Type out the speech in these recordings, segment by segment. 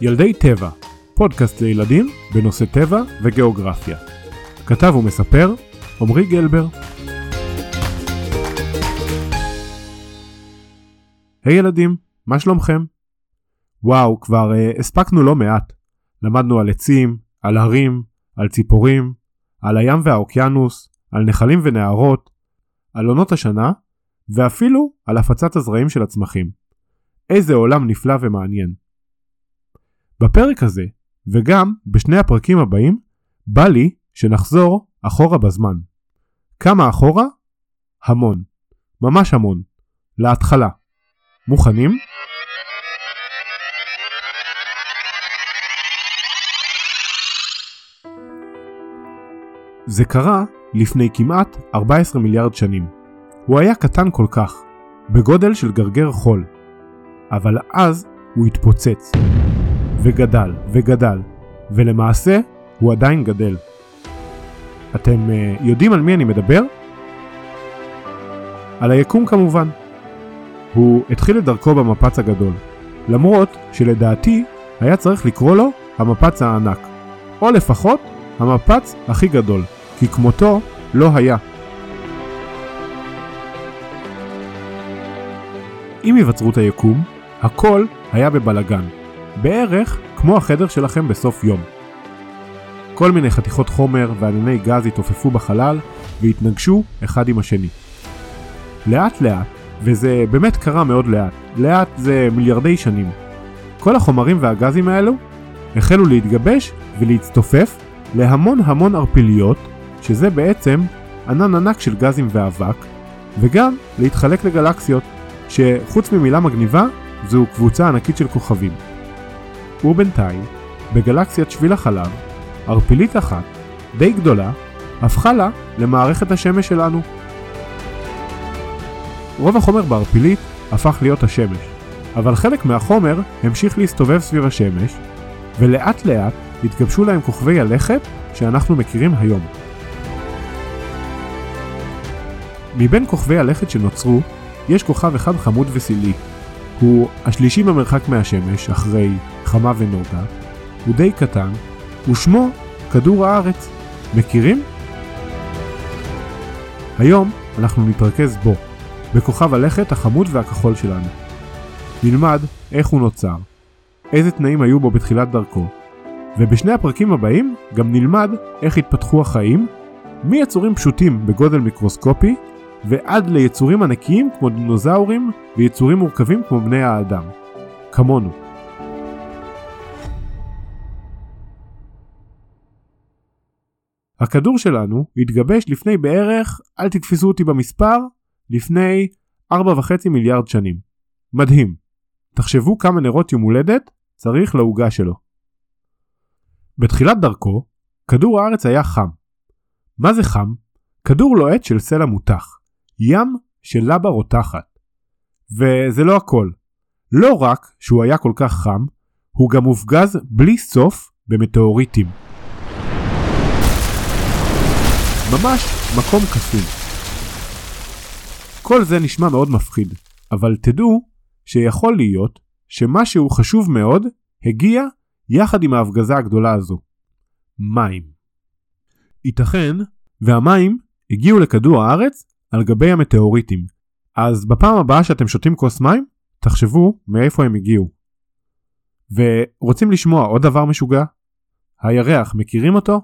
ילדי טבע, פודקאסט לילדים בנושא טבע וגיאוגרפיה. כתב ומספר עמרי גלבר. היי hey ילדים, מה שלומכם? וואו, כבר uh, הספקנו לא מעט. למדנו על עצים, על הרים, על ציפורים, על הים והאוקיינוס, על נחלים ונהרות, על עונות השנה, ואפילו על הפצת הזרעים של הצמחים. איזה עולם נפלא ומעניין. בפרק הזה, וגם בשני הפרקים הבאים, בא לי שנחזור אחורה בזמן. כמה אחורה? המון. ממש המון. להתחלה. מוכנים? זה קרה לפני כמעט 14 מיליארד שנים. הוא היה קטן כל כך, בגודל של גרגר חול. אבל אז הוא התפוצץ. וגדל וגדל, ולמעשה הוא עדיין גדל. אתם uh, יודעים על מי אני מדבר? על היקום כמובן. הוא התחיל את דרכו במפץ הגדול, למרות שלדעתי היה צריך לקרוא לו המפץ הענק, או לפחות המפץ הכי גדול, כי כמותו לא היה. עם היווצרות היקום, הכל היה בבלגן, בערך כמו החדר שלכם בסוף יום. כל מיני חתיכות חומר וענני גז התעופפו בחלל והתנגשו אחד עם השני. לאט לאט, וזה באמת קרה מאוד לאט, לאט זה מיליארדי שנים, כל החומרים והגזים האלו החלו להתגבש ולהצטופף להמון המון ערפיליות, שזה בעצם ענן ענק של גזים ואבק, וגם להתחלק לגלקסיות, שחוץ ממילה מגניבה, זו קבוצה ענקית של כוכבים. ובינתיים, בגלקסיית שביל החלב, ערפילית אחת, די גדולה, הפכה לה למערכת השמש שלנו. רוב החומר בערפילית הפך להיות השמש, אבל חלק מהחומר המשיך להסתובב סביב השמש, ולאט לאט התגבשו להם כוכבי הלכת שאנחנו מכירים היום. מבין כוכבי הלכת שנוצרו, יש כוכב אחד חמוד וסילי. הוא השלישי במרחק מהשמש, אחרי חמה ונוגה, הוא די קטן, ושמו כדור הארץ. מכירים? היום אנחנו נתרכז בו, בכוכב הלכת החמוד והכחול שלנו. נלמד איך הוא נוצר, איזה תנאים היו בו בתחילת דרכו, ובשני הפרקים הבאים גם נלמד איך התפתחו החיים, מיצורים פשוטים בגודל מיקרוסקופי ועד ליצורים ענקיים כמו דינוזאורים ויצורים מורכבים כמו בני האדם. כמונו. הכדור שלנו התגבש לפני בערך, אל תתפסו אותי במספר, לפני 4.5 מיליארד שנים. מדהים. תחשבו כמה נרות יום הולדת צריך לעוגה שלו. בתחילת דרכו, כדור הארץ היה חם. מה זה חם? כדור לוהט של סלע מותח. ים של לבה רותחת. וזה לא הכל. לא רק שהוא היה כל כך חם, הוא גם מופגז בלי סוף במטאוריטים. ממש מקום קסום. כל זה נשמע מאוד מפחיד, אבל תדעו שיכול להיות שמשהו חשוב מאוד הגיע יחד עם ההפגזה הגדולה הזו. מים. ייתכן והמים הגיעו לכדור הארץ על גבי המטאוריטים. אז בפעם הבאה שאתם שותים כוס מים, תחשבו מאיפה הם הגיעו. ורוצים לשמוע עוד דבר משוגע? הירח, מכירים אותו?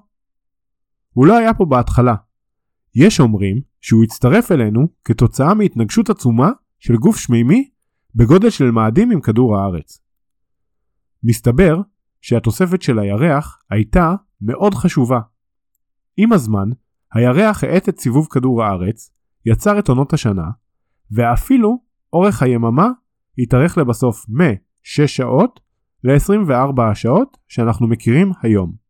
הוא לא היה פה בהתחלה. יש אומרים שהוא הצטרף אלינו כתוצאה מהתנגשות עצומה של גוף שמימי בגודל של מאדים עם כדור הארץ. מסתבר שהתוספת של הירח הייתה מאוד חשובה. עם הזמן, הירח האט את סיבוב כדור הארץ, יצר את עונות השנה, ואפילו אורך היממה התארך לבסוף מ-6 שעות ל-24 השעות שאנחנו מכירים היום.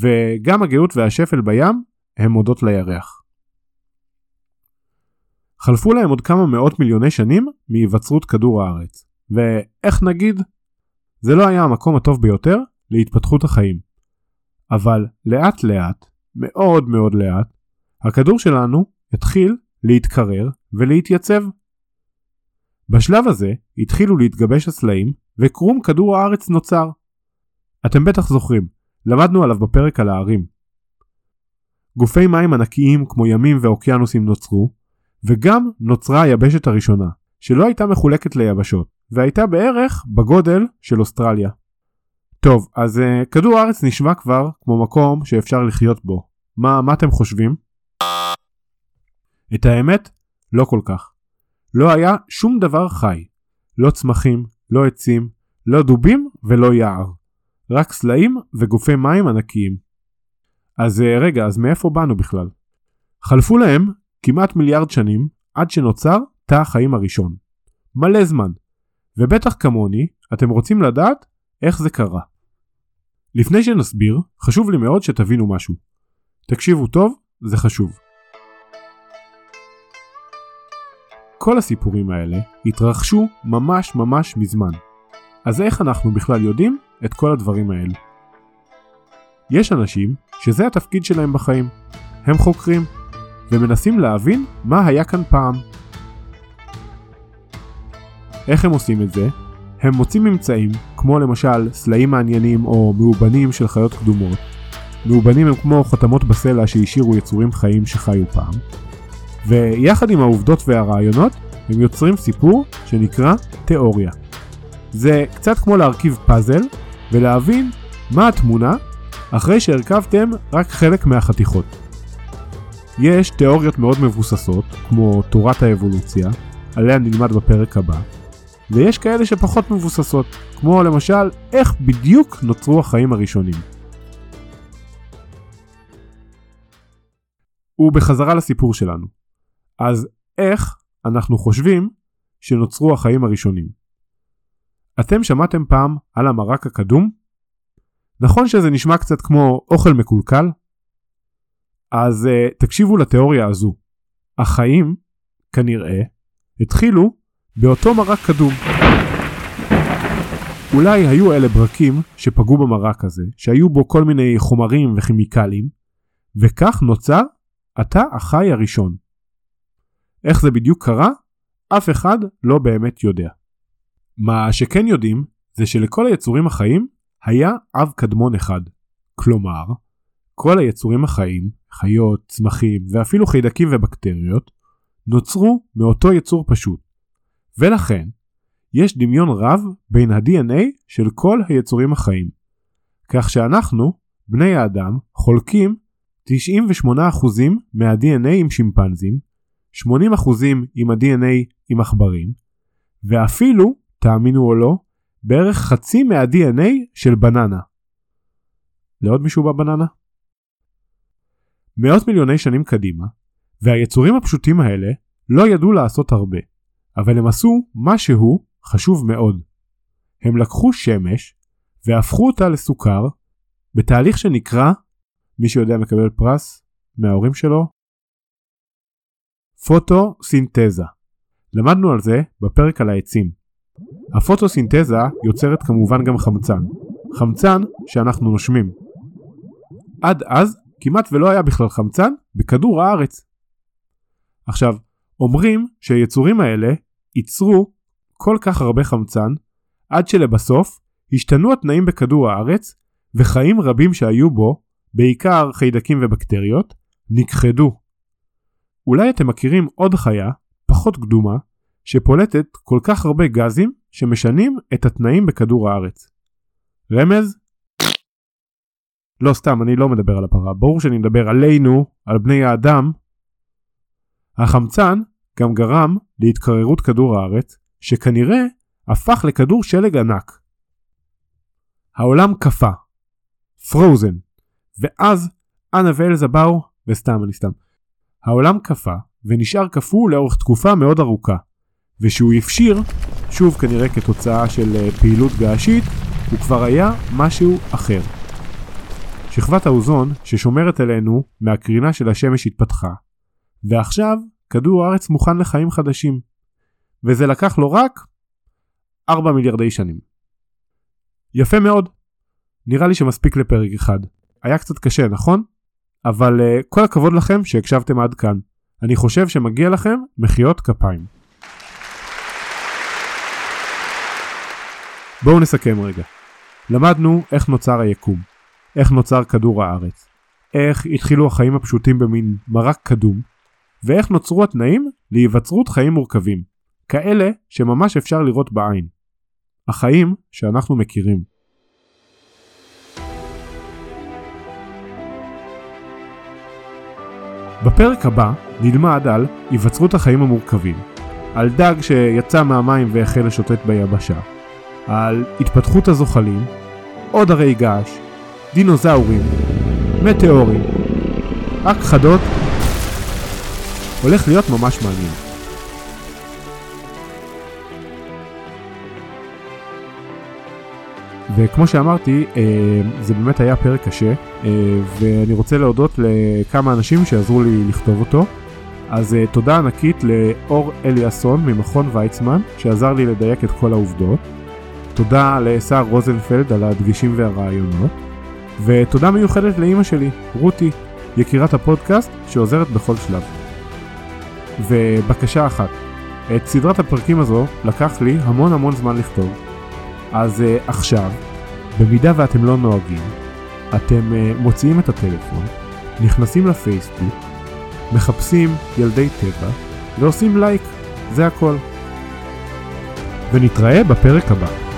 וגם הגאות והשפל בים הם הודות לירח. חלפו להם עוד כמה מאות מיליוני שנים מהיווצרות כדור הארץ, ואיך נגיד? זה לא היה המקום הטוב ביותר להתפתחות החיים. אבל לאט לאט, מאוד מאוד לאט, הכדור שלנו התחיל להתקרר ולהתייצב. בשלב הזה התחילו להתגבש הסלעים וקרום כדור הארץ נוצר, אתם בטח זוכרים, למדנו עליו בפרק על הערים. גופי מים ענקיים כמו ימים ואוקיינוסים נוצרו, וגם נוצרה היבשת הראשונה, שלא הייתה מחולקת ליבשות, והייתה בערך בגודל של אוסטרליה. טוב, אז uh, כדור הארץ נשמע כבר כמו מקום שאפשר לחיות בו. מה, מה אתם חושבים? את האמת, לא כל כך. לא היה שום דבר חי. לא צמחים, לא עצים, לא דובים ולא יער. רק סלעים וגופי מים ענקיים. אז uh, רגע, אז מאיפה באנו בכלל? חלפו להם כמעט מיליארד שנים עד שנוצר תא החיים הראשון. מלא זמן. ובטח כמוני, אתם רוצים לדעת איך זה קרה. לפני שנסביר, חשוב לי מאוד שתבינו משהו. תקשיבו טוב, זה חשוב. כל הסיפורים האלה התרחשו ממש ממש מזמן. אז איך אנחנו בכלל יודעים את כל הדברים האלה? יש אנשים שזה התפקיד שלהם בחיים. הם חוקרים, ומנסים להבין מה היה כאן פעם. איך הם עושים את זה? הם מוצאים ממצאים, כמו למשל סלעים מעניינים או מאובנים של חיות קדומות. מאובנים הם כמו חותמות בסלע שהשאירו יצורים חיים שחיו פעם. ויחד עם העובדות והרעיונות, הם יוצרים סיפור שנקרא תיאוריה. זה קצת כמו להרכיב פאזל ולהבין מה התמונה אחרי שהרכבתם רק חלק מהחתיכות. יש תיאוריות מאוד מבוססות, כמו תורת האבולוציה, עליה נלמד בפרק הבא, ויש כאלה שפחות מבוססות, כמו למשל איך בדיוק נוצרו החיים הראשונים. ובחזרה לסיפור שלנו. אז איך אנחנו חושבים שנוצרו החיים הראשונים? אתם שמעתם פעם על המרק הקדום? נכון שזה נשמע קצת כמו אוכל מקולקל? אז uh, תקשיבו לתיאוריה הזו. החיים, כנראה, התחילו באותו מרק קדום. אולי היו אלה ברקים שפגעו במרק הזה, שהיו בו כל מיני חומרים וכימיקלים, וכך נוצר התא החי הראשון. איך זה בדיוק קרה? אף אחד לא באמת יודע. מה שכן יודעים זה שלכל היצורים החיים היה אב קדמון אחד. כלומר, כל היצורים החיים, חיות, צמחים ואפילו חיידקים ובקטריות, נוצרו מאותו יצור פשוט. ולכן, יש דמיון רב בין ה-DNA של כל היצורים החיים. כך שאנחנו, בני האדם, חולקים 98% מה-DNA עם שימפנזים, 80% עם ה-DNA עם עכברים, ואפילו, תאמינו או לא, בערך חצי מה-DNA של בננה. לעוד מישהו בבננה? מאות מיליוני שנים קדימה, והיצורים הפשוטים האלה לא ידעו לעשות הרבה, אבל הם עשו משהו חשוב מאוד. הם לקחו שמש והפכו אותה לסוכר בתהליך שנקרא, מי שיודע מקבל פרס מההורים שלו, פוטוסינתזה. למדנו על זה בפרק על העצים. הפוטוסינתזה יוצרת כמובן גם חמצן. חמצן שאנחנו נושמים. עד אז כמעט ולא היה בכלל חמצן בכדור הארץ. עכשיו, אומרים שהיצורים האלה ייצרו כל כך הרבה חמצן, עד שלבסוף השתנו התנאים בכדור הארץ, וחיים רבים שהיו בו, בעיקר חיידקים ובקטריות, נכחדו. אולי אתם מכירים עוד חיה, פחות קדומה, שפולטת כל כך הרבה גזים שמשנים את התנאים בכדור הארץ. רמז? לא סתם, אני לא מדבר על הפרה, ברור שאני מדבר עלינו, על בני האדם. החמצן גם גרם להתקררות כדור הארץ, שכנראה הפך לכדור שלג ענק. העולם קפא. פרוזן. ואז אנה ואלזה באו, וסתם אני סתם. העולם קפא, ונשאר קפוא לאורך תקופה מאוד ארוכה. ושהוא הפשיר, שוב כנראה כתוצאה של אה, פעילות געשית, הוא כבר היה משהו אחר. שכבת האוזון ששומרת עלינו מהקרינה של השמש התפתחה, ועכשיו כדור הארץ מוכן לחיים חדשים. וזה לקח לו רק 4 מיליארדי שנים. יפה מאוד. נראה לי שמספיק לפרק אחד. היה קצת קשה, נכון? אבל uh, כל הכבוד לכם שהקשבתם עד כאן. אני חושב שמגיע לכם מחיאות כפיים. בואו נסכם רגע. למדנו איך נוצר היקום, איך נוצר כדור הארץ, איך התחילו החיים הפשוטים במין מרק קדום, ואיך נוצרו התנאים להיווצרות חיים מורכבים, כאלה שממש אפשר לראות בעין. החיים שאנחנו מכירים. בפרק הבא נלמד על היווצרות החיים המורכבים, על דג שיצא מהמים והחל לשוטט ביבשה, על התפתחות הזוחלים, עוד הרי געש, דינוזאורים, מטאורים, הכחדות, הולך להיות ממש מעניין. וכמו שאמרתי, אה, זה באמת היה פרק קשה, אה, ואני רוצה להודות לכמה אנשים שעזרו לי לכתוב אותו. אז אה, תודה ענקית לאור אליאסון ממכון ויצמן, שעזר לי לדייק את כל העובדות. תודה לשר רוזנפלד על הדגישים והרעיונות. ותודה מיוחדת לאימא שלי, רותי, יקירת הפודקאסט, שעוזרת בכל שלב. ובקשה אחת, את סדרת הפרקים הזו לקח לי המון המון זמן לכתוב. אז uh, עכשיו, במידה ואתם לא נוהגים, אתם uh, מוציאים את הטלפון, נכנסים לפייסבוק, מחפשים ילדי טבע ועושים לייק, זה הכל. ונתראה בפרק הבא.